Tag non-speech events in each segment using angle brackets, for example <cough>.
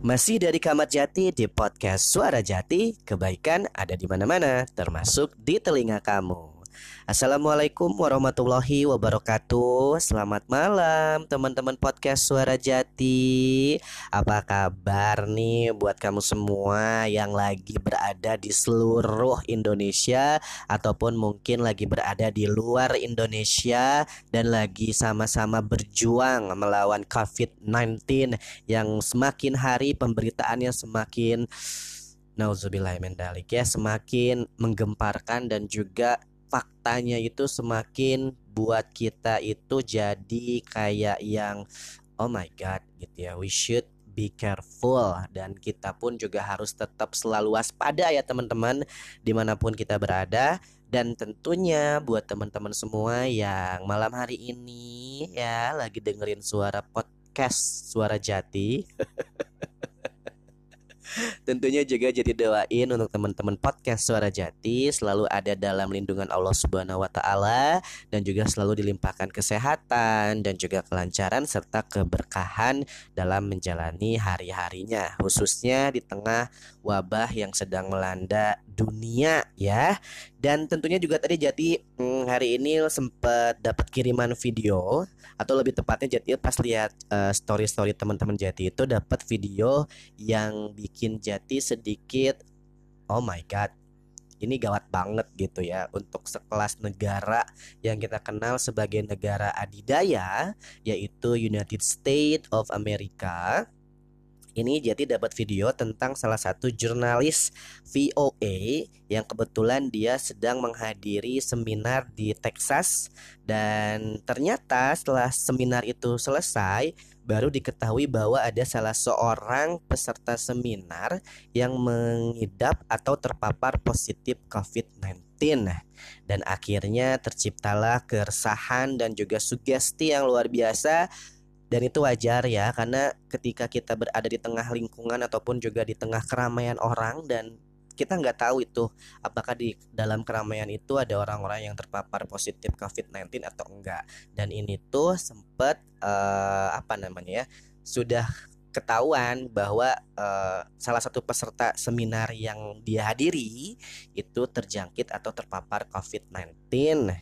Masih dari Kamar Jati di podcast Suara Jati, kebaikan ada di mana-mana, termasuk di telinga kamu. Assalamualaikum warahmatullahi wabarakatuh. Selamat malam teman-teman podcast Suara Jati. Apa kabar nih buat kamu semua yang lagi berada di seluruh Indonesia Ataupun mungkin lagi berada di luar Indonesia Dan lagi sama-sama berjuang melawan COVID-19 Yang semakin hari pemberitaannya semakin Nauzubillah ya semakin menggemparkan dan juga faktanya itu semakin buat kita itu jadi kayak yang oh my god gitu ya. We should be careful. Dan kita pun juga harus tetap selalu waspada ya teman-teman di mana pun kita berada. Dan tentunya buat teman-teman semua yang malam hari ini ya lagi dengerin suara podcast suara jati <laughs> Tentunya juga jadi doain untuk teman-teman podcast Suara Jati selalu ada dalam lindungan Allah Subhanahu wa taala dan juga selalu dilimpahkan kesehatan dan juga kelancaran serta keberkahan dalam menjalani hari-harinya khususnya di tengah wabah yang sedang melanda dunia ya. Dan tentunya juga tadi Jati hmm, hari ini sempat dapat kiriman video atau lebih tepatnya Jati pas lihat uh, story-story teman-teman Jati itu dapat video yang bikin Jati sedikit oh my god ini gawat banget gitu ya untuk sekelas negara yang kita kenal sebagai negara adidaya yaitu United States of America ini jadi dapat video tentang salah satu jurnalis VOA yang kebetulan dia sedang menghadiri seminar di Texas. Dan ternyata setelah seminar itu selesai baru diketahui bahwa ada salah seorang peserta seminar yang mengidap atau terpapar positif COVID-19 dan akhirnya terciptalah keresahan dan juga sugesti yang luar biasa dan itu wajar ya karena ketika kita berada di tengah lingkungan ataupun juga di tengah keramaian orang dan kita nggak tahu itu apakah di dalam keramaian itu ada orang-orang yang terpapar positif COVID-19 atau enggak. Dan ini tuh sempat uh, apa namanya ya sudah ketahuan bahwa uh, salah satu peserta seminar yang dia hadiri itu terjangkit atau terpapar COVID-19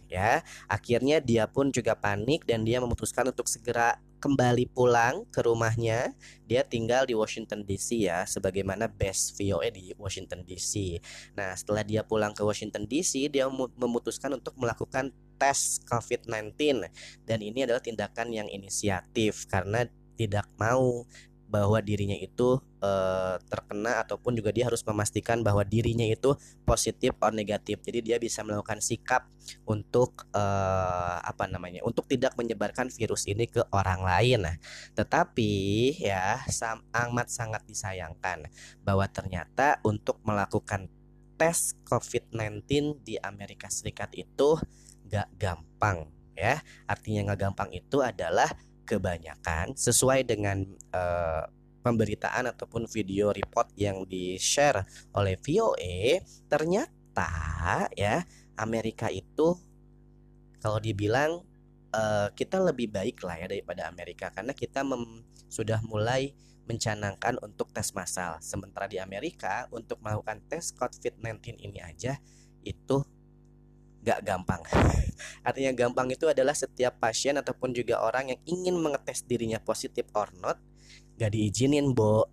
ya. Akhirnya dia pun juga panik dan dia memutuskan untuk segera kembali pulang ke rumahnya. Dia tinggal di Washington DC ya, sebagaimana best VOA di Washington DC. Nah, setelah dia pulang ke Washington DC, dia memutuskan untuk melakukan tes COVID-19 dan ini adalah tindakan yang inisiatif karena tidak mau bahwa dirinya itu uh, terkena ataupun juga dia harus memastikan bahwa dirinya itu positif atau negatif. Jadi dia bisa melakukan sikap untuk uh, apa namanya? untuk tidak menyebarkan virus ini ke orang lain. Nah, tetapi ya sam amat sangat disayangkan bahwa ternyata untuk melakukan tes COVID-19 di Amerika Serikat itu gak gampang ya. Artinya gak gampang itu adalah kebanyakan sesuai dengan uh, pemberitaan ataupun video report yang di-share oleh VOA ternyata ya Amerika itu kalau dibilang uh, kita lebih baik lah ya daripada Amerika karena kita sudah mulai mencanangkan untuk tes massal. Sementara di Amerika untuk melakukan tes COVID-19 ini aja itu gak gampang. <laughs> Artinya gampang itu adalah setiap pasien ataupun juga orang yang ingin mengetes dirinya positif or not gak diizinin, Bo. <laughs>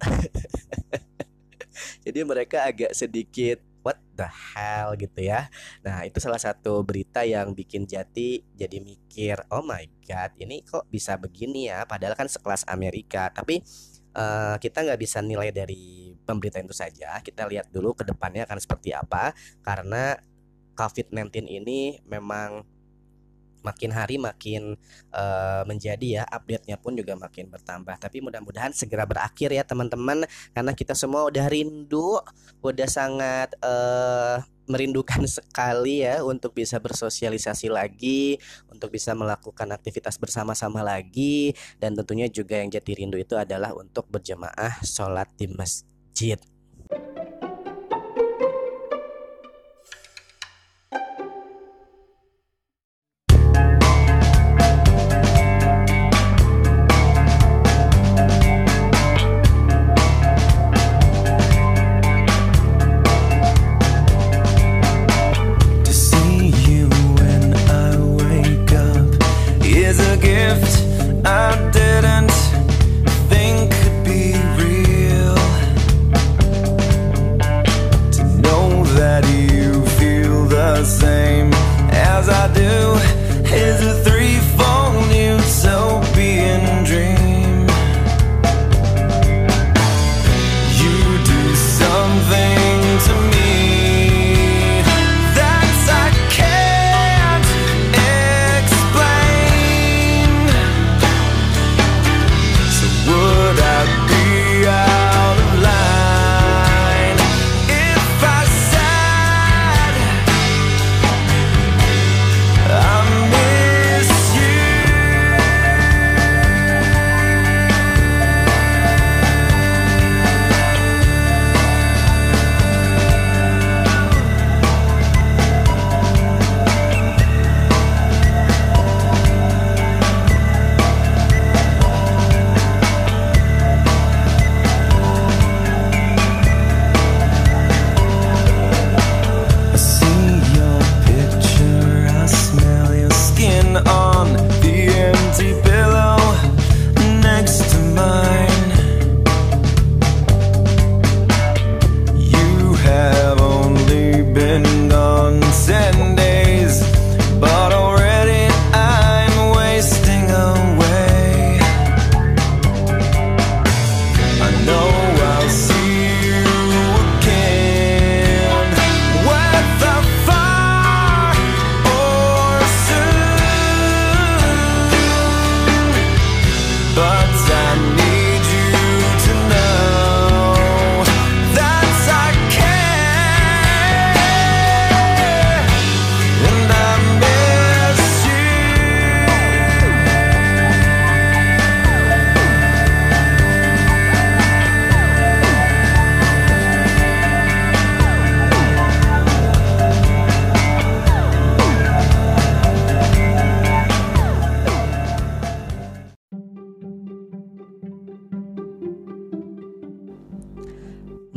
Jadi mereka agak sedikit what the hell gitu ya. Nah, itu salah satu berita yang bikin Jati jadi mikir, "Oh my god, ini kok bisa begini ya?" Padahal kan sekelas Amerika. Tapi uh, kita nggak bisa nilai dari pemberitaan itu saja. Kita lihat dulu ke depannya akan seperti apa karena COVID-19 ini memang makin hari makin uh, menjadi ya update-nya pun juga makin bertambah. Tapi mudah-mudahan segera berakhir ya teman-teman. Karena kita semua udah rindu udah sangat uh, merindukan <laughs> sekali ya untuk bisa bersosialisasi lagi, untuk bisa melakukan aktivitas bersama-sama lagi. Dan tentunya juga yang jadi rindu itu adalah untuk berjemaah sholat di masjid.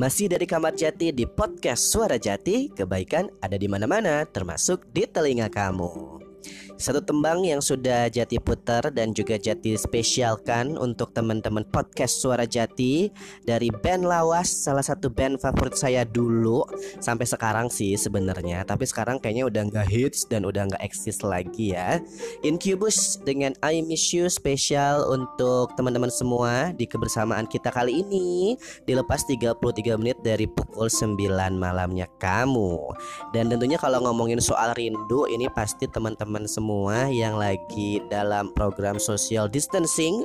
Masih dari Kamar Jati di podcast Suara Jati, kebaikan ada di mana-mana, termasuk di telinga kamu. Satu tembang yang sudah Jati putar dan juga Jati spesialkan untuk teman-teman podcast Suara Jati dari band Lawas, salah satu band favorit saya dulu sampai sekarang sih sebenarnya, tapi sekarang kayaknya udah nggak hits dan udah nggak eksis lagi ya. Incubus dengan I Miss You spesial untuk teman-teman semua di kebersamaan kita kali ini dilepas 33 menit dari pukul 9 malamnya kamu. Dan tentunya kalau ngomongin soal rindu ini pasti teman-teman semua semua yang lagi dalam program social distancing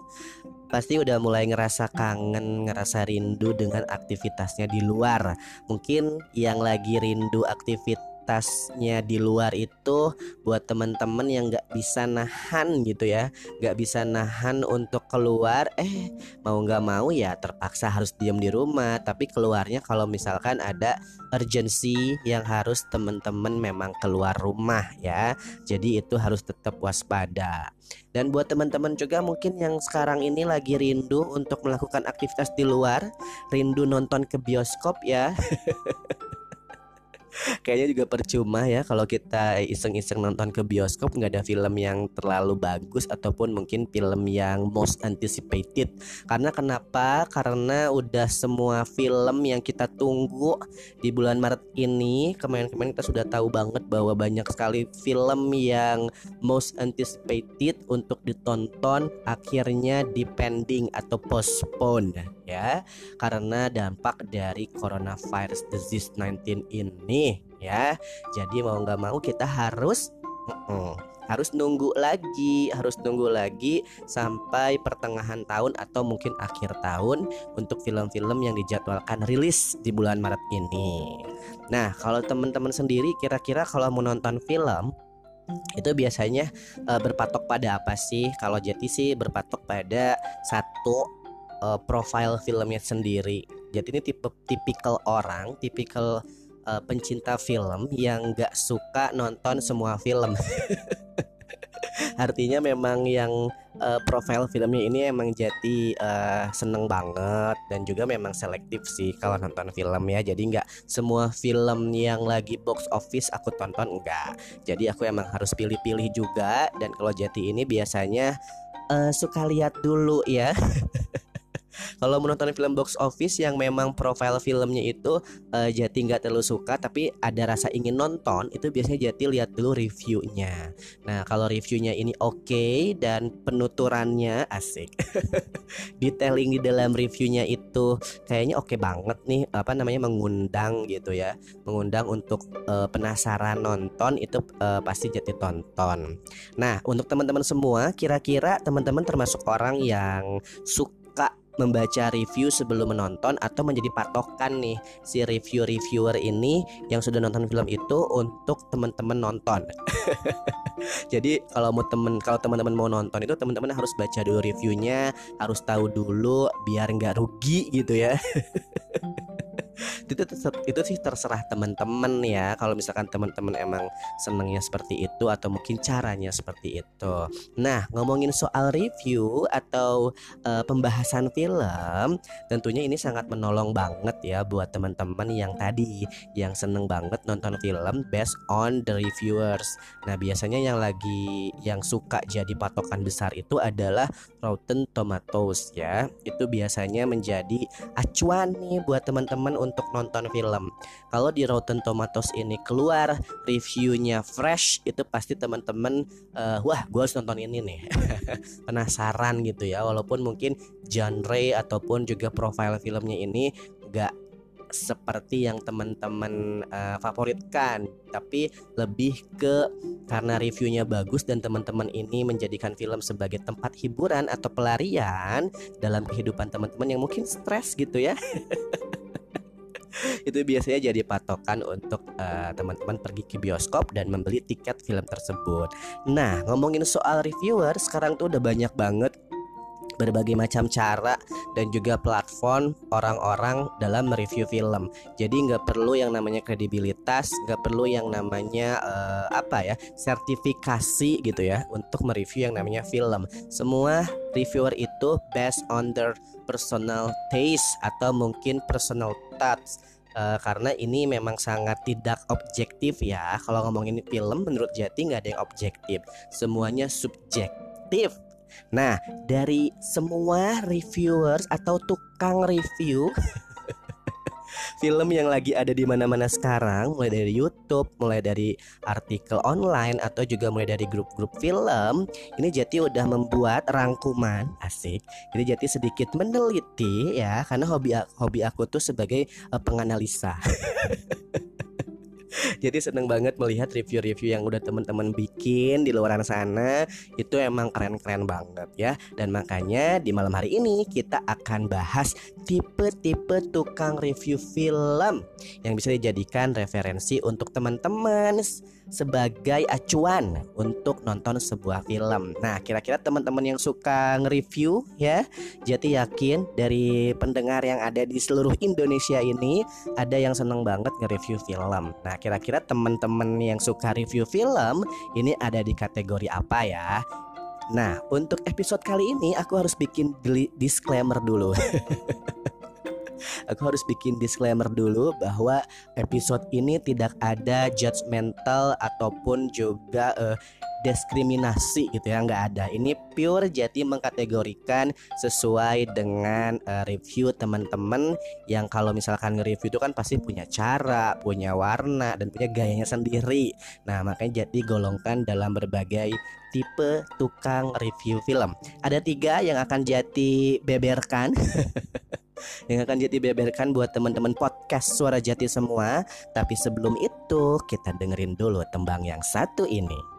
pasti udah mulai ngerasa kangen, ngerasa rindu dengan aktivitasnya di luar. Mungkin yang lagi rindu aktivitas aktivitasnya di luar itu buat teman-teman yang nggak bisa nahan gitu ya. Nggak bisa nahan untuk keluar. Eh mau nggak mau ya terpaksa harus diam di rumah. Tapi keluarnya kalau misalkan ada urgency yang harus teman-teman memang keluar rumah ya. Jadi itu harus tetap waspada. Dan buat teman-teman juga mungkin yang sekarang ini lagi rindu untuk melakukan aktivitas di luar rindu nonton ke bioskop ya <laughs> kayaknya juga percuma ya kalau kita iseng-iseng nonton ke bioskop nggak ada film yang terlalu bagus ataupun mungkin film yang most anticipated. Karena kenapa? Karena udah semua film yang kita tunggu di bulan Maret ini kemarin-kemarin kita sudah tahu banget bahwa banyak sekali film yang most anticipated untuk ditonton akhirnya depending atau postpone ya. Karena dampak dari coronavirus disease 19 ini ya jadi mau nggak mau kita harus uh-uh, harus nunggu lagi harus nunggu lagi sampai pertengahan tahun atau mungkin akhir tahun untuk film-film yang dijadwalkan rilis di bulan Maret ini nah kalau teman-teman sendiri kira-kira kalau mau nonton film itu biasanya uh, berpatok pada apa sih? Kalau Jati sih berpatok pada satu uh, profile filmnya sendiri. Jadi ini tipe tipikal orang, tipikal uh, pencinta film yang nggak suka nonton semua film. <laughs> Artinya memang yang uh, profile filmnya ini emang jadi uh, seneng banget dan juga memang selektif sih kalau nonton film ya. Jadi nggak semua film yang lagi box office aku tonton enggak. Jadi aku emang harus pilih-pilih juga dan kalau Jati ini biasanya uh, suka lihat dulu ya. <laughs> Kalau menonton film box office yang memang profile filmnya itu uh, Jati nggak terlalu suka tapi ada rasa ingin nonton itu biasanya Jati lihat dulu reviewnya. Nah kalau reviewnya ini oke okay, dan penuturannya asik, <laughs> detailing di dalam reviewnya itu kayaknya oke okay banget nih apa namanya mengundang gitu ya, mengundang untuk uh, penasaran nonton itu uh, pasti Jati tonton. Nah untuk teman-teman semua kira-kira teman-teman termasuk orang yang suka membaca review sebelum menonton atau menjadi patokan nih si review-reviewer ini yang sudah nonton film itu untuk teman-teman nonton. <laughs> Jadi kalau mau temen kalau teman-teman mau nonton itu teman-teman harus baca dulu reviewnya, harus tahu dulu biar nggak rugi gitu ya. <laughs> itu itu sih terserah teman-teman ya. Kalau misalkan teman-teman emang senengnya seperti itu atau mungkin caranya seperti itu. Nah ngomongin soal review atau uh, pembahasan film tentunya ini sangat menolong banget ya buat teman-teman yang tadi yang seneng banget nonton film based on the reviewers. Nah biasanya yang lagi yang suka jadi patokan besar itu adalah Rotten Tomatoes ya itu biasanya menjadi acuan nih buat teman-teman untuk nonton film. Kalau di Rotten Tomatoes ini keluar reviewnya fresh, itu pasti teman-teman uh, wah gue harus nonton ini nih. <laughs> Penasaran gitu ya, walaupun mungkin genre ataupun juga profile filmnya ini gak seperti yang teman-teman uh, favoritkan, tapi lebih ke karena reviewnya bagus dan teman-teman ini menjadikan film sebagai tempat hiburan atau pelarian dalam kehidupan teman-teman yang mungkin stres gitu ya. <laughs> itu biasanya jadi patokan untuk uh, teman-teman pergi ke bioskop dan membeli tiket film tersebut. Nah, ngomongin soal reviewer, sekarang tuh udah banyak banget berbagai macam cara dan juga platform orang-orang dalam mereview film. Jadi nggak perlu yang namanya kredibilitas, nggak perlu yang namanya uh, apa ya sertifikasi gitu ya untuk mereview yang namanya film. Semua reviewer itu based on their personal taste atau mungkin personal touch uh, karena ini memang sangat tidak objektif ya kalau ngomongin film menurut Jati nggak ada yang objektif semuanya subjektif Nah, dari semua reviewers atau tukang review <laughs> film yang lagi ada di mana-mana sekarang, mulai dari YouTube, mulai dari artikel online atau juga mulai dari grup-grup film, ini Jati udah membuat rangkuman asik. Jadi Jati sedikit meneliti ya, karena hobi hobi aku tuh sebagai uh, penganalisa. <laughs> Jadi seneng banget melihat review-review yang udah teman-teman bikin di luar sana itu emang keren-keren banget ya. Dan makanya di malam hari ini kita akan bahas tipe-tipe tukang review film yang bisa dijadikan referensi untuk teman-teman sebagai acuan untuk nonton sebuah film. Nah, kira-kira teman-teman yang suka nge-review ya, jadi yakin dari pendengar yang ada di seluruh Indonesia ini ada yang seneng banget nge-review film. Nah, kira-kira teman-teman yang suka review film ini ada di kategori apa ya? Nah, untuk episode kali ini aku harus bikin disclaimer dulu. <laughs> aku harus bikin disclaimer dulu bahwa episode ini tidak ada judgmental ataupun juga uh, diskriminasi gitu ya nggak ada. Ini pure jadi mengkategorikan sesuai dengan uh, review teman-teman yang kalau misalkan nge-review itu kan pasti punya cara punya warna dan punya gayanya sendiri. Nah makanya jadi golongkan dalam berbagai tipe tukang review film. Ada tiga yang akan jadi beberkan <laughs> yang akan jadi beberkan buat teman-teman podcast Suara Jati semua. Tapi sebelum itu, kita dengerin dulu tembang yang satu ini.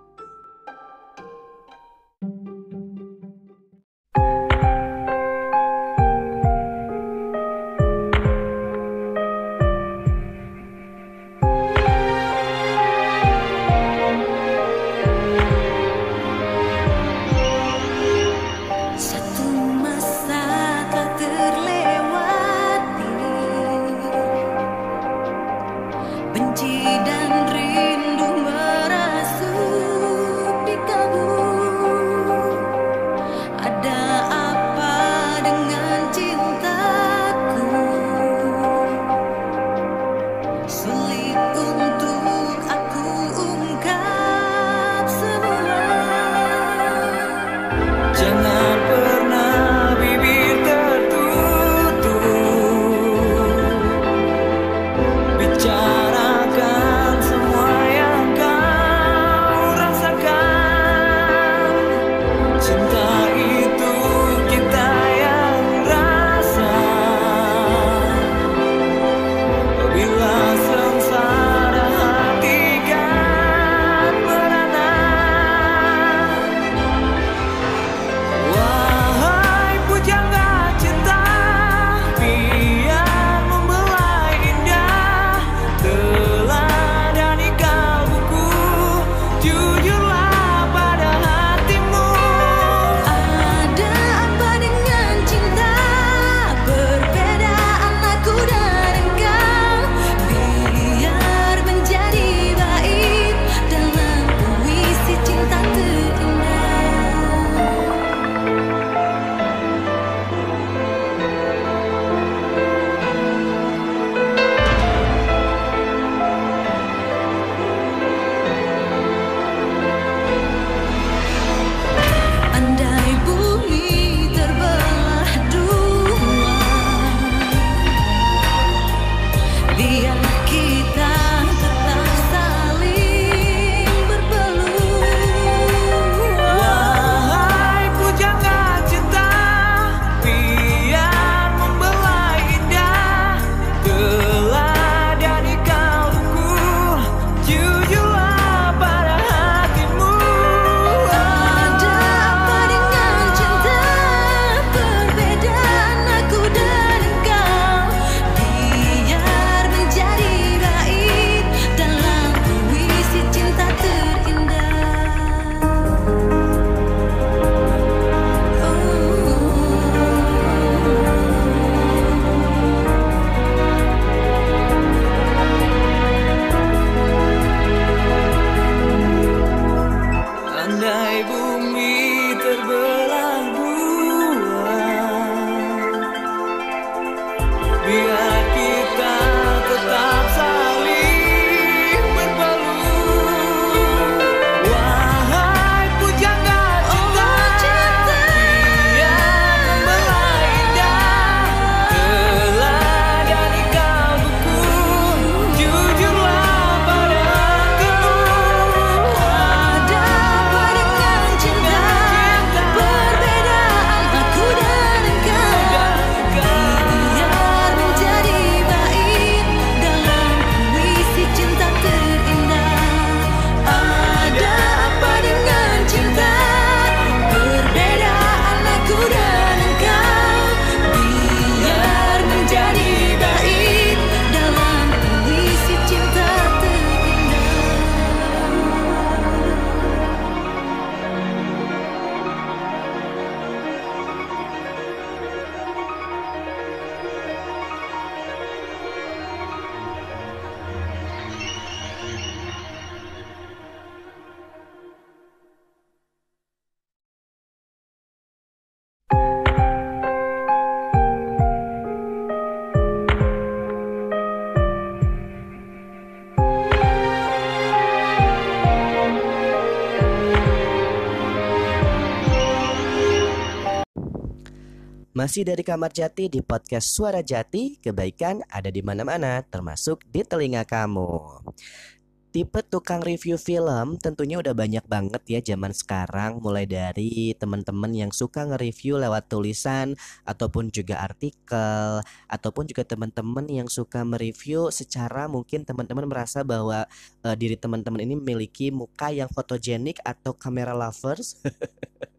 día. Masih dari Kamar Jati di podcast Suara Jati, kebaikan ada di mana-mana, termasuk di telinga kamu. Tipe tukang review film tentunya udah banyak banget ya zaman sekarang mulai dari teman-teman yang suka nge-review lewat tulisan ataupun juga artikel ataupun juga teman-teman yang suka mereview secara mungkin teman-teman merasa bahwa uh, diri teman-teman ini memiliki muka yang fotogenik atau kamera lovers <laughs>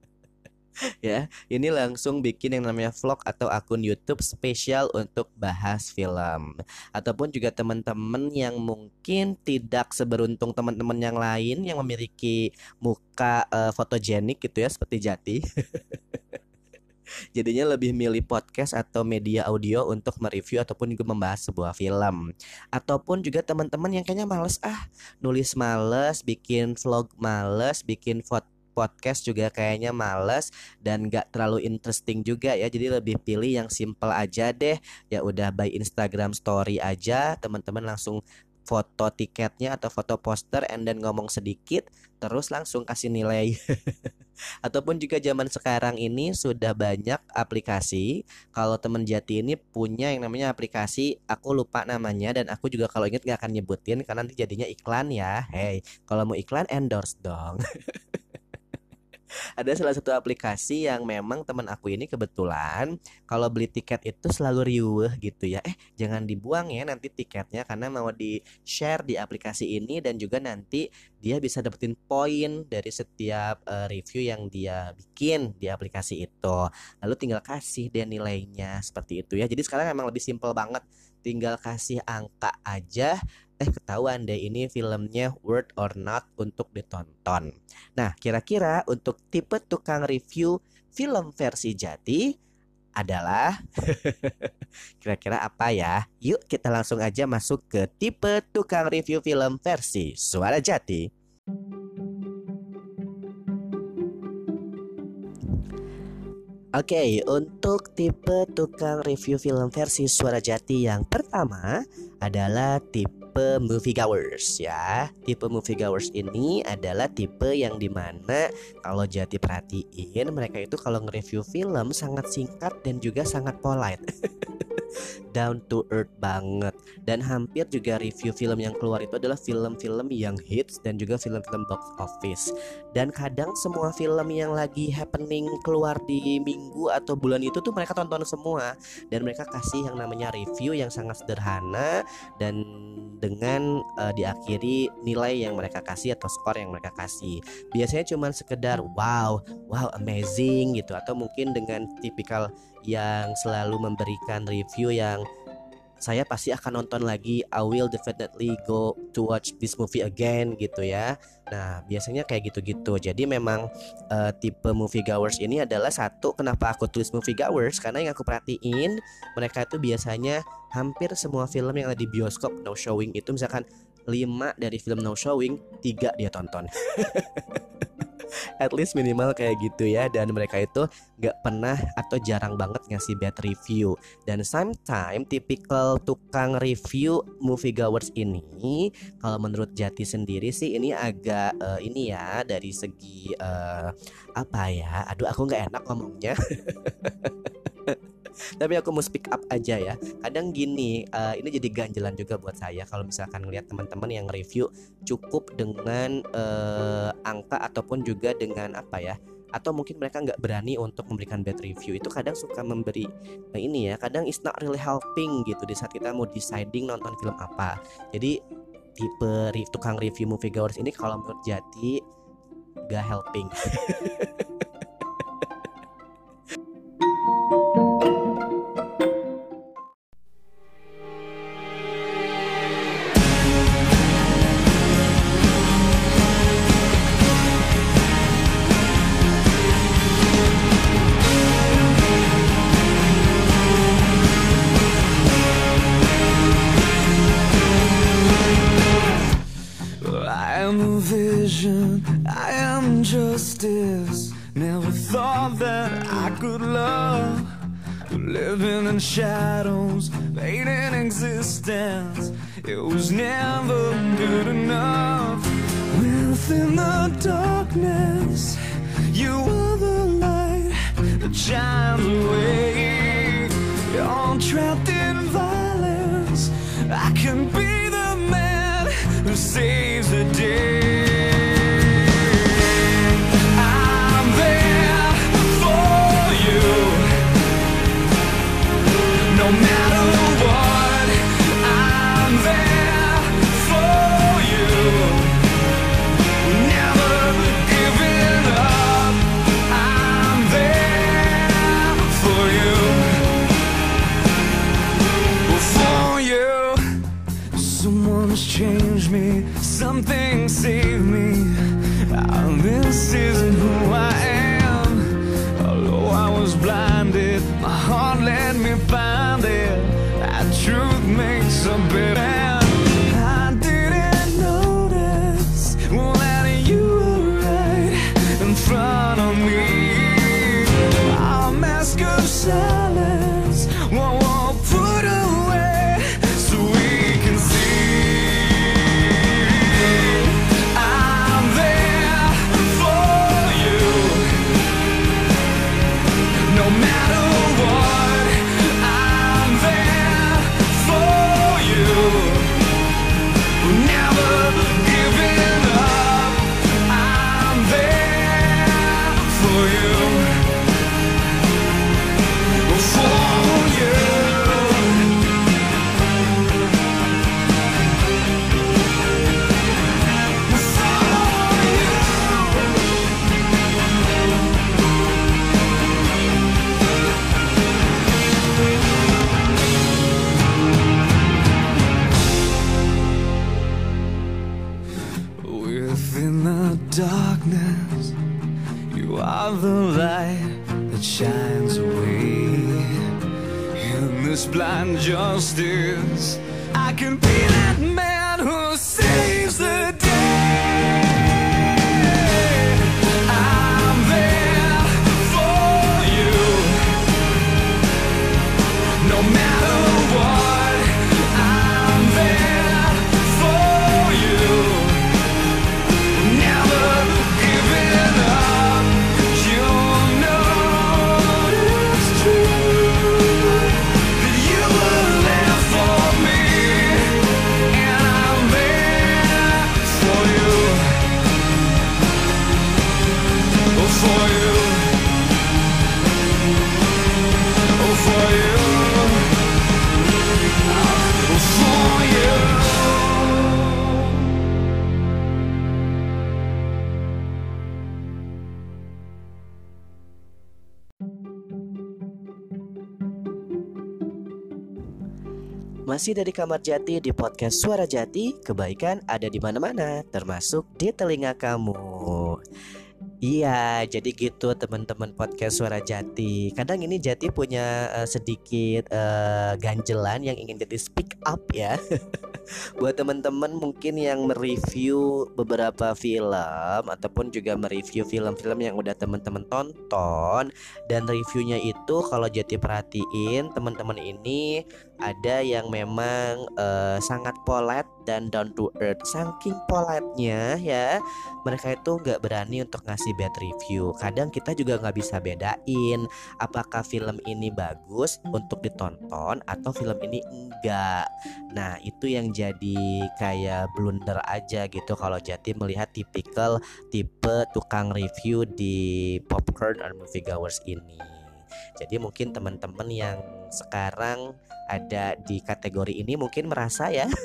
<laughs> ya ini langsung bikin yang namanya vlog atau akun YouTube spesial untuk bahas film. Ataupun juga teman-teman yang mungkin tidak seberuntung teman-teman yang lain yang memiliki muka uh, fotogenik gitu ya seperti Jati. <laughs> Jadinya lebih milih podcast atau media audio untuk mereview ataupun juga membahas sebuah film. Ataupun juga teman-teman yang kayaknya males ah nulis males bikin vlog males bikin foto podcast juga kayaknya males dan gak terlalu interesting juga ya. Jadi lebih pilih yang simple aja deh. Ya udah by Instagram story aja. Teman-teman langsung foto tiketnya atau foto poster and then ngomong sedikit terus langsung kasih nilai. <laughs> Ataupun juga zaman sekarang ini sudah banyak aplikasi. Kalau temen jati ini punya yang namanya aplikasi aku lupa namanya dan aku juga kalau inget gak akan nyebutin karena nanti jadinya iklan ya. Hey kalau mau iklan endorse dong <laughs> ada salah satu aplikasi yang memang teman aku ini kebetulan kalau beli tiket itu selalu riuh gitu ya. Eh, jangan dibuang ya nanti tiketnya karena mau di share di aplikasi ini dan juga nanti dia bisa dapetin poin dari setiap uh, review yang dia bikin di aplikasi itu. Lalu tinggal kasih dia nilainya seperti itu ya. Jadi sekarang emang lebih simple banget. Tinggal kasih angka aja eh ketahuan deh ini filmnya worth or not untuk ditonton. Nah, kira-kira untuk tipe tukang review film versi jati adalah <laughs> kira-kira apa ya? Yuk kita langsung aja masuk ke tipe tukang review film versi suara jati. Oke, okay, untuk tipe tukang review film versi suara jati yang pertama adalah tipe tipe moviegoers ya. Tipe moviegoers ini adalah tipe yang di mana kalau jati perhatiin mereka itu kalau nge-review film sangat singkat dan juga sangat polite. <laughs> down to earth banget dan hampir juga review film yang keluar itu adalah film-film yang hits dan juga film-film box office dan kadang semua film yang lagi happening keluar di minggu atau bulan itu tuh mereka tonton semua dan mereka kasih yang namanya review yang sangat sederhana dan dengan uh, diakhiri nilai yang mereka kasih atau skor yang mereka kasih. Biasanya cuma sekedar wow, wow amazing gitu atau mungkin dengan tipikal yang selalu memberikan review yang saya pasti akan nonton lagi I will definitely go to watch this movie again gitu ya. Nah biasanya kayak gitu-gitu. Jadi memang uh, tipe movie goers ini adalah satu kenapa aku tulis movie goers karena yang aku perhatiin mereka itu biasanya hampir semua film yang ada di bioskop no showing itu misalkan 5 dari film no showing tiga dia tonton <laughs> <laughs> at least minimal kayak gitu ya dan mereka itu gak pernah atau jarang banget ngasih bad review. Dan sometimes typical tukang review movie goers ini kalau menurut Jati sendiri sih ini agak uh, ini ya dari segi uh, apa ya aduh aku nggak enak ngomongnya <laughs> tapi aku mau speak up aja ya. Kadang gini uh, ini jadi ganjelan juga buat saya kalau misalkan ngelihat teman-teman yang review cukup dengan uh, angka ataupun juga dengan apa ya atau mungkin mereka nggak berani untuk memberikan bad review. Itu kadang suka memberi nah ini ya kadang it's not really helping gitu di saat kita mau deciding nonton film apa. Jadi tipe tukang review movie goers ini kalau menurut Jati gak helping <laughs> living in shadows, made in existence. It was never good enough. Within the darkness, you are the light that shines away. on trapped in violence. I can be the man who saves the day. Masih dari Kamar Jati di podcast Suara Jati, kebaikan ada di mana-mana, termasuk di telinga kamu. Iya, jadi gitu teman-teman podcast Suara Jati. Kadang ini Jati punya eh, sedikit eh, ganjelan yang ingin jadi speak up ya. <laughs> Buat teman-teman mungkin yang mereview beberapa film ataupun juga mereview film-film yang udah teman-teman tonton dan reviewnya itu kalau Jati perhatiin teman-teman ini ada yang memang eh, sangat polite dan down to earth. Saking polite-nya ya, mereka itu nggak berani untuk ngasih bad review. Kadang kita juga nggak bisa bedain apakah film ini bagus untuk ditonton atau film ini enggak. Nah itu yang jadi kayak blunder aja gitu kalau Jati melihat tipikal tipe tukang review di popcorn or movie goers ini. Jadi mungkin teman-teman yang sekarang ada di kategori ini mungkin merasa ya <laughs>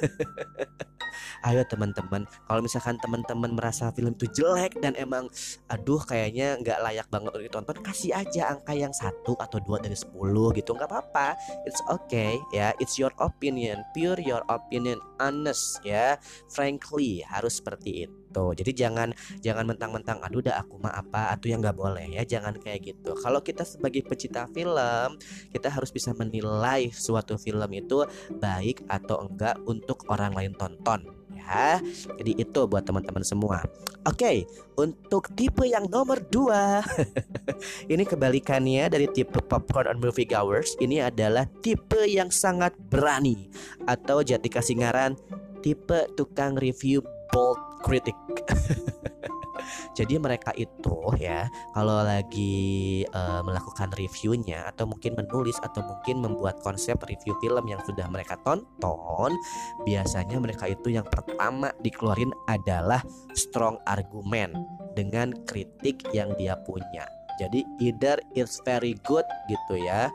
Ayo teman-teman, kalau misalkan teman-teman merasa film itu jelek dan emang aduh kayaknya nggak layak banget untuk ditonton, kasih aja angka yang satu atau dua dari 10 gitu nggak apa-apa. It's okay ya, it's your opinion, pure your opinion, honest ya, frankly harus seperti itu. Jadi jangan jangan mentang-mentang aduh udah aku mah apa atau yang nggak boleh ya, jangan kayak gitu. Kalau kita sebagai pecinta film, kita harus bisa menilai suatu film itu baik atau enggak untuk orang lain tonton ya. Jadi itu buat teman-teman semua. Oke, untuk tipe yang nomor dua <laughs> Ini kebalikannya dari tipe popcorn on movie goers Ini adalah tipe yang sangat berani Atau jati kasih ngaran Tipe tukang review bold critic <laughs> Jadi mereka itu ya kalau lagi uh, melakukan reviewnya atau mungkin menulis atau mungkin membuat konsep review film yang sudah mereka tonton, biasanya mereka itu yang pertama dikeluarin adalah strong argument dengan kritik yang dia punya. Jadi either it's very good gitu ya,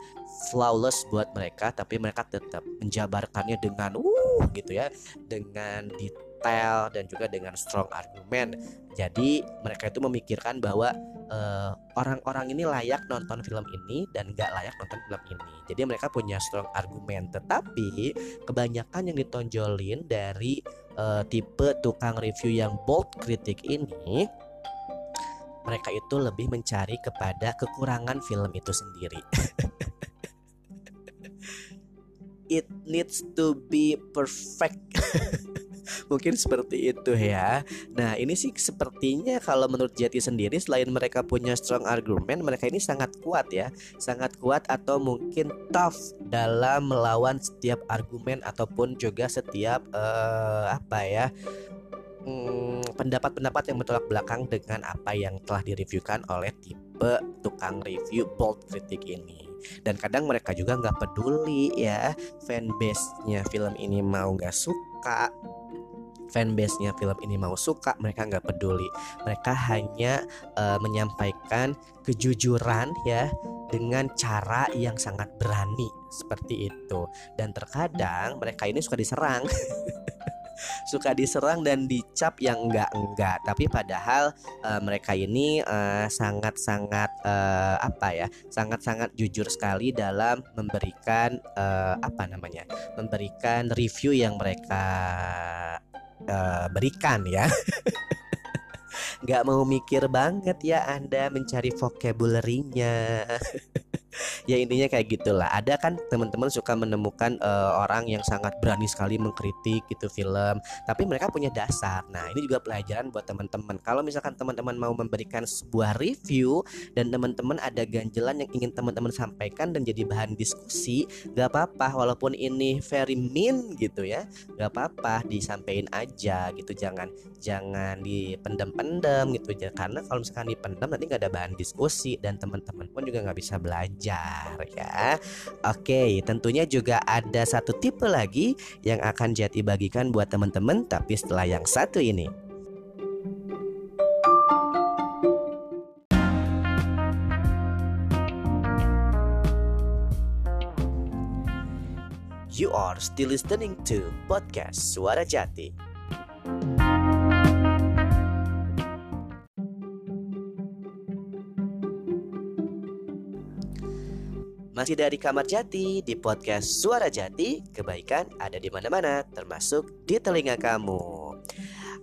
flawless buat mereka tapi mereka tetap menjabarkannya dengan uh gitu ya, dengan detail dan juga dengan strong argument. Jadi mereka itu memikirkan bahwa eh, orang-orang ini layak nonton film ini dan gak layak nonton film ini. Jadi mereka punya strong argument. Tetapi kebanyakan yang ditonjolin dari uh, tipe tukang review yang bold kritik ini mereka itu lebih mencari kepada kekurangan film itu sendiri. <laughs> It needs to be perfect. <laughs> <laughs> Mungkin seperti itu ya. Nah, ini sih sepertinya kalau menurut Jati sendiri selain mereka punya strong argument, mereka ini sangat kuat ya. Sangat kuat atau mungkin tough dalam melawan setiap argumen ataupun juga setiap uh, apa ya? Hmm, pendapat-pendapat yang bertolak belakang dengan apa yang telah direviewkan oleh tipe tukang review bold kritik ini dan kadang mereka juga nggak peduli ya fanbase-nya film ini mau nggak suka fanbase-nya film ini mau suka mereka nggak peduli. Mereka hanya uh, menyampaikan kejujuran ya dengan cara yang sangat berani seperti itu. Dan terkadang mereka ini suka diserang. <laughs> Suka diserang dan dicap yang enggak-enggak tapi padahal uh, mereka ini uh, sangat-sangat uh, apa ya sangat-sangat jujur sekali dalam memberikan uh, apa namanya memberikan review yang mereka uh, berikan ya. <laughs> Nggak mau mikir banget ya Anda mencari vocabulary-nya <laughs> <laughs> ya intinya kayak gitulah. Ada kan teman-teman suka menemukan uh, orang yang sangat berani sekali mengkritik gitu film tapi mereka punya dasar. Nah ini juga pelajaran buat teman-teman. Kalau misalkan teman-teman mau memberikan sebuah review dan teman-teman ada ganjelan yang ingin teman-teman sampaikan dan jadi bahan diskusi gak apa-apa. Walaupun ini very mean gitu ya gak apa-apa. Disampaikan aja gitu. Jangan jangan dipendam-pendam gitu. Karena kalau misalkan dipendam nanti gak ada bahan diskusi. Dan teman-teman pun juga nggak bisa belajar belajar ya. Oke, tentunya juga ada satu tipe lagi yang akan Jati bagikan buat teman-teman tapi setelah yang satu ini. You are still listening to podcast Suara Jati. Masih dari Kamar Jati di podcast Suara Jati, kebaikan ada di mana-mana, termasuk di telinga kamu.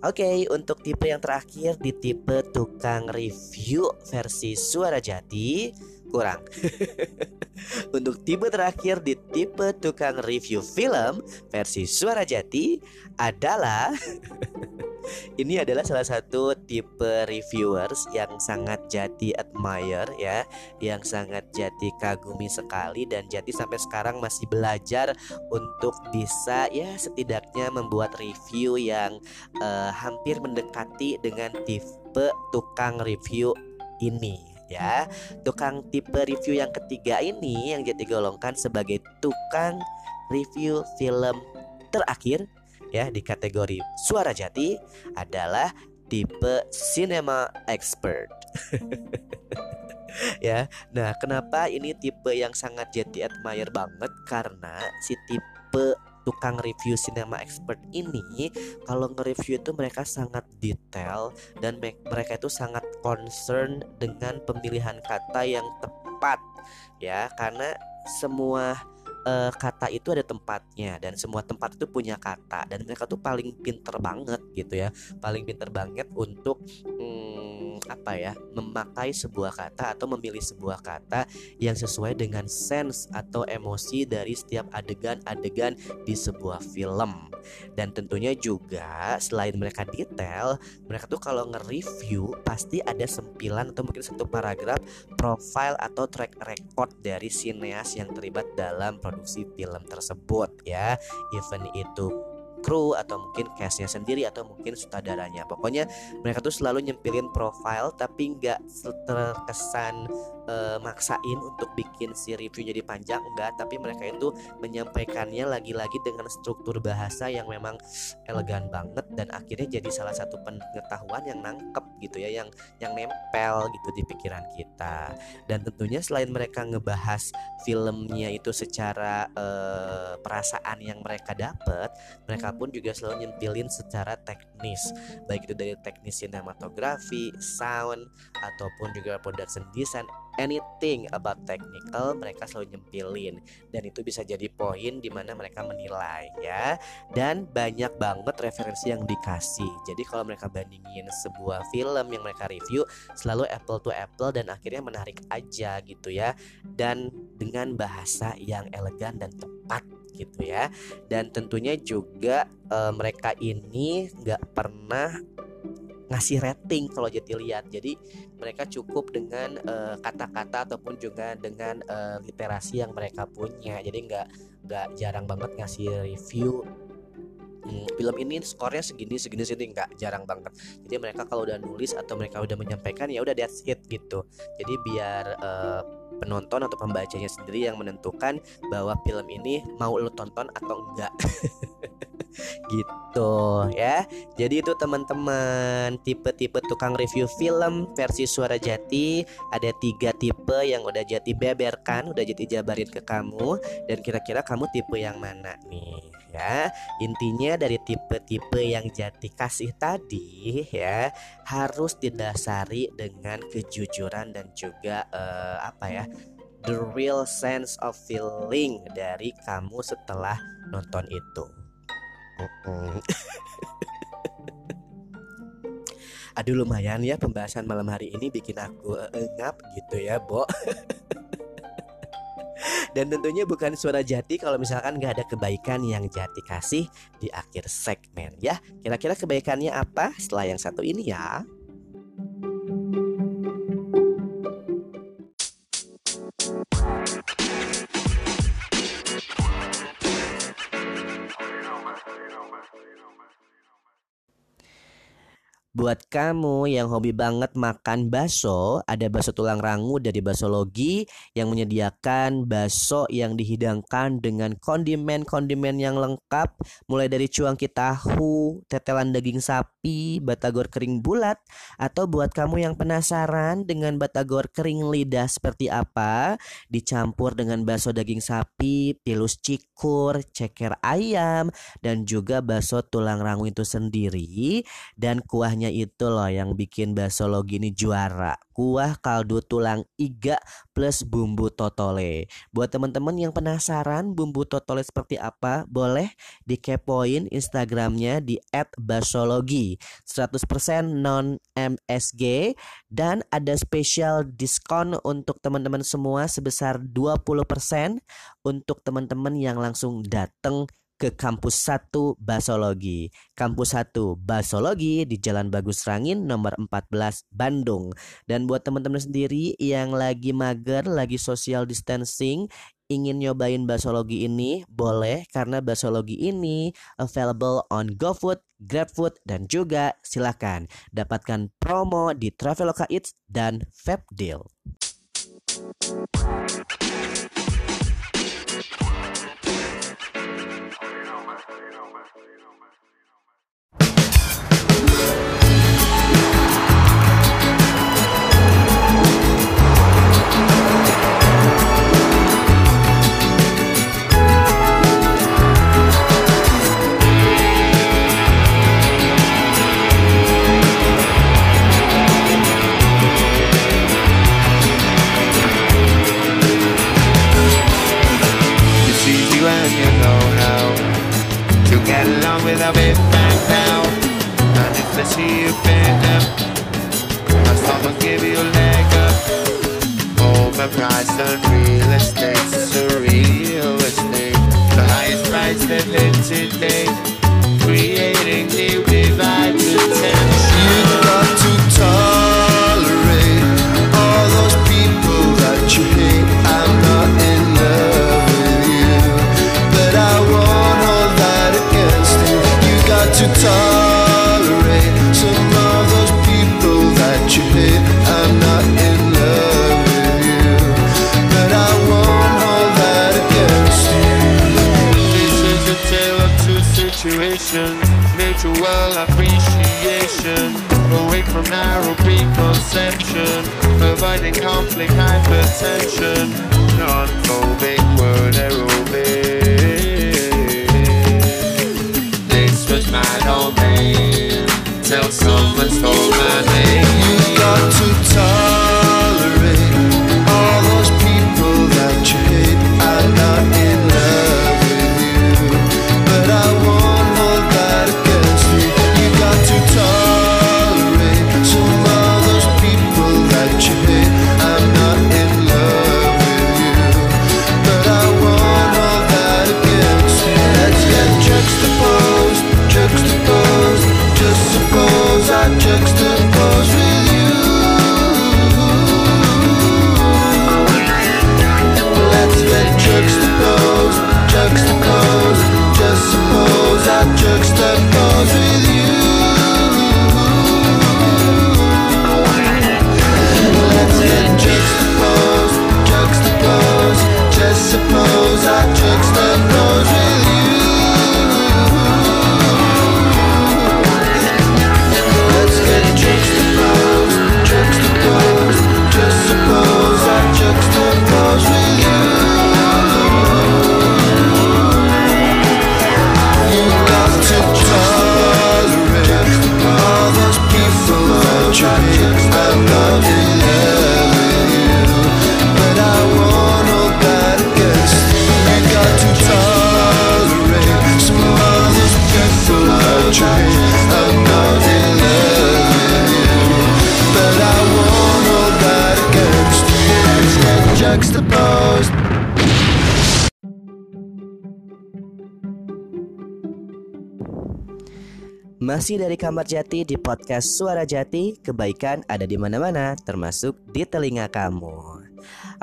Oke, okay, untuk tipe yang terakhir di tipe tukang review versi Suara Jati kurang. <laughs> untuk tipe terakhir di tipe tukang review film versi Suara Jati adalah <laughs> ini adalah salah satu tipe reviewers yang sangat Jati admire ya, yang sangat Jati kagumi sekali dan Jati sampai sekarang masih belajar untuk bisa ya setidaknya membuat review yang uh, hampir mendekati dengan tipe tukang review ini ya. Tukang tipe review yang ketiga ini yang Jati golongkan sebagai tukang review film terakhir ya di kategori suara jati adalah tipe cinema expert. <laughs> ya. Nah, kenapa ini tipe yang sangat jati admire banget karena si tipe tukang review cinema expert ini kalau nge-review itu mereka sangat detail dan mereka itu sangat concern dengan pemilihan kata yang tepat ya karena semua uh, kata itu ada tempatnya dan semua tempat itu punya kata dan mereka tuh paling pinter banget gitu ya paling pinter banget untuk hmm, apa ya memakai sebuah kata atau memilih sebuah kata yang sesuai dengan sense atau emosi dari setiap adegan-adegan di sebuah film. Dan tentunya juga selain mereka detail mereka tuh kalau nge-review pasti ada sempilan atau mungkin satu paragraf profile atau track record dari sineas yang terlibat dalam produksi film tersebut ya. Event itu kru atau mungkin castnya sendiri atau mungkin sutradaranya. Pokoknya mereka tuh selalu nyempilin profile tapi nggak terkesan uh, maksain untuk bikin si review jadi panjang enggak. Tapi mereka itu menyampaikannya lagi-lagi dengan struktur bahasa yang memang elegan banget dan akhirnya jadi salah satu pengetahuan yang nangkep gitu ya yang yang nempel gitu di pikiran kita. Dan tentunya selain mereka ngebahas filmnya itu secara uh, perasaan yang mereka dapat mereka pun juga selalu nyempilin secara teknis. Baik itu dari teknis sinematografi sound ataupun juga production design anything about technical mereka selalu nyempilin. Dan itu bisa jadi poin di mana mereka menilai ya. Dan banyak banget referensi yang dikasih. Jadi kalau mereka bandingin sebuah film yang mereka review selalu apple to apple dan akhirnya menarik aja gitu ya. Dan dengan bahasa yang elegan dan tepat gitu ya. Dan tentunya juga e, mereka ini nggak pernah ngasih rating kalau jadi lihat. Jadi mereka cukup dengan eh, kata-kata uh, ataupun juga dengan uh, literasi yang mereka punya. Jadi nggak nggak jarang banget ngasih review. Hmm, film ini skornya segini segini segini. Nggak jarang banget. Jadi mereka kalau udah nulis atau mereka udah menyampaikan ya udah that's it gitu. Jadi biar uh, penonton atau pembacanya sendiri yang menentukan bahwa film ini mau lo tonton atau enggak <laughs> gitu ya. Jadi itu teman-teman tipe-tipe tukang review film versi suara jati. Ada tiga tipe yang udah jati beberkan udah jati jabarin ke kamu. Dan kira-kira kamu tipe yang mana nih ya? Intinya dari tipe-tipe yang jati kasih tadi ya harus didasari dengan kejujuran dan juga uh, apa ya the real sense of feeling dari kamu setelah nonton itu Aduh lumayan ya pembahasan malam hari ini bikin aku uh, ngap gitu ya, Bo. <laughs> Dan tentunya bukan suara jati kalau misalkan gak ada kebaikan yang jati kasih di akhir segmen ya. Kira-kira kebaikannya apa setelah yang satu ini ya? Buat kamu yang hobi banget makan bakso, ada bakso tulang rangu dari Basologi yang menyediakan bakso yang dihidangkan dengan kondimen-kondimen yang lengkap, mulai dari cuangki tahu, tetelan daging sapi, batagor kering bulat, atau buat kamu yang penasaran dengan batagor kering lidah seperti apa, dicampur dengan bakso daging sapi, pilus cikur, ceker ayam, dan juga bakso tulang rangu itu sendiri, dan kuahnya itu loh yang bikin bakso logi ini juara. Kuah kaldu tulang iga plus bumbu totole. Buat teman-teman yang penasaran bumbu totole seperti apa, boleh dikepoin Instagramnya di @basologi. 100% non MSG dan ada spesial diskon untuk teman-teman semua sebesar 20% untuk teman-teman yang langsung datang ke kampus 1 Basologi. Kampus 1 Basologi di Jalan Bagus Rangin nomor 14 Bandung. Dan buat teman-teman sendiri yang lagi mager, lagi social distancing, ingin nyobain basologi ini boleh karena basologi ini available on GoFood, GrabFood dan juga silakan dapatkan promo di Traveloka Eats dan Fabdeal. narrow price on real estate surreal estate. The highest price they live today, creating new divide potential. Avoiding conflict, hypertension, non-phobic Masih dari kamar jati di podcast Suara Jati, kebaikan ada di mana-mana, termasuk di telinga kamu.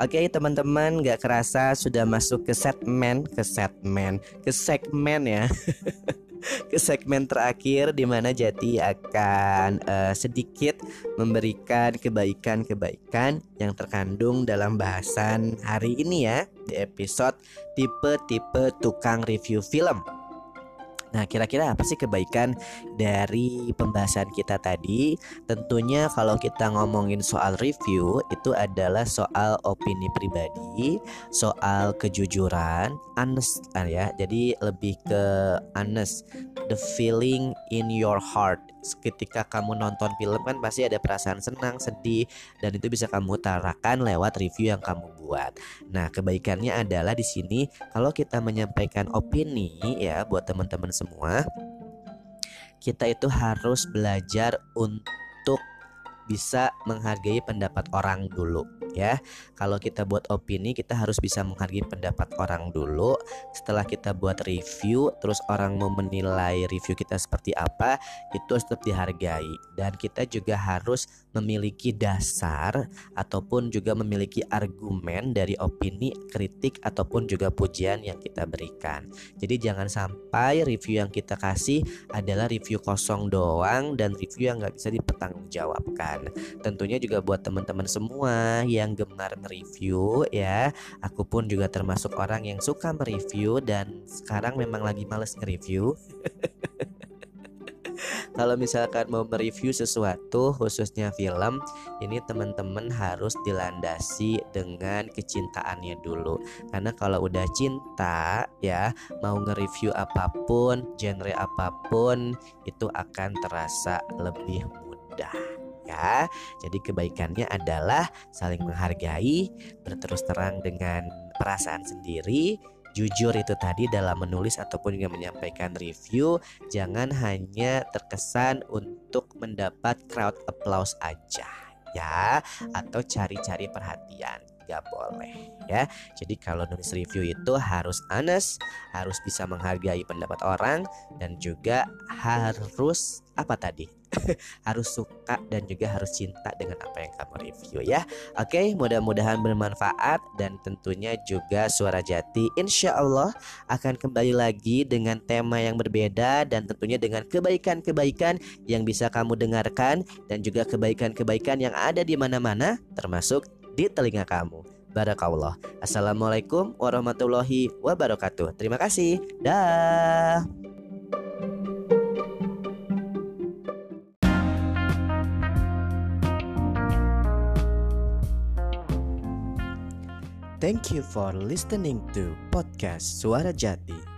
Oke teman-teman, gak kerasa sudah masuk ke segmen, ke segmen, ke segmen ya. <laughs> ke segmen terakhir di mana Jati akan eh, sedikit memberikan kebaikan-kebaikan yang terkandung dalam bahasan hari ini ya di episode tipe-tipe tukang review film. Nah, kira-kira apa sih kebaikan dari pembahasan kita tadi? Tentunya kalau kita ngomongin soal review itu adalah soal opini pribadi, soal kejujuran, honest ah, ya. Jadi lebih ke honest, the feeling in your heart. Ketika kamu nonton film kan pasti ada perasaan senang, sedih dan itu bisa kamu utarakan lewat review yang kamu buat. Nah, kebaikannya adalah di sini kalau kita menyampaikan opini ya buat teman-teman semua, kita itu harus belajar untuk bisa menghargai pendapat orang dulu ya. Kalau kita buat opini, kita harus bisa menghargai pendapat orang dulu. Setelah kita buat review, terus orang mau menilai review kita seperti apa, itu harus tetap dihargai. Dan kita juga harus memiliki dasar ataupun juga memiliki argumen dari opini, kritik ataupun juga pujian yang kita berikan. Jadi jangan sampai review yang kita kasih adalah review kosong doang dan review yang nggak bisa dipertanggungjawabkan. Tentunya juga buat teman-teman semua yang gemar mereview ya. Aku pun juga termasuk orang yang suka mereview dan sekarang memang lagi males nge-review. <laughs> Kalau misalkan mau mereview sesuatu khususnya film Ini teman-teman harus dilandasi dengan kecintaannya dulu Karena kalau udah cinta ya Mau nge-review apa pun, genre apa pun Itu akan terasa lebih mudah ya. Jadi kebaikannya adalah saling menghargai, berterus terang dengan perasaan sendiri, jujur itu tadi dalam menulis ataupun juga menyampaikan review, jangan hanya terkesan untuk mendapat crowd applause aja ya. Atau cari-cari perhatian nggak boleh ya. Jadi kalau nulis review itu harus honest harus bisa menghargai pendapat orang dan juga harus apa tadi <laughs> harus suka dan juga harus cinta dengan apa yang kamu review ya. Oke, mudah-mudahan bermanfaat dan tentunya juga suara jati insya Allah akan kembali lagi dengan tema yang berbeda dan tentunya dengan kebaikan-kebaikan yang bisa kamu dengarkan dan juga kebaikan-kebaikan yang ada di mana-mana termasuk di telinga kamu. Barakallah. Assalamualaikum warahmatullahi wabarakatuh. Terima kasih. Dah. Thank you for listening to podcast Suara Jati.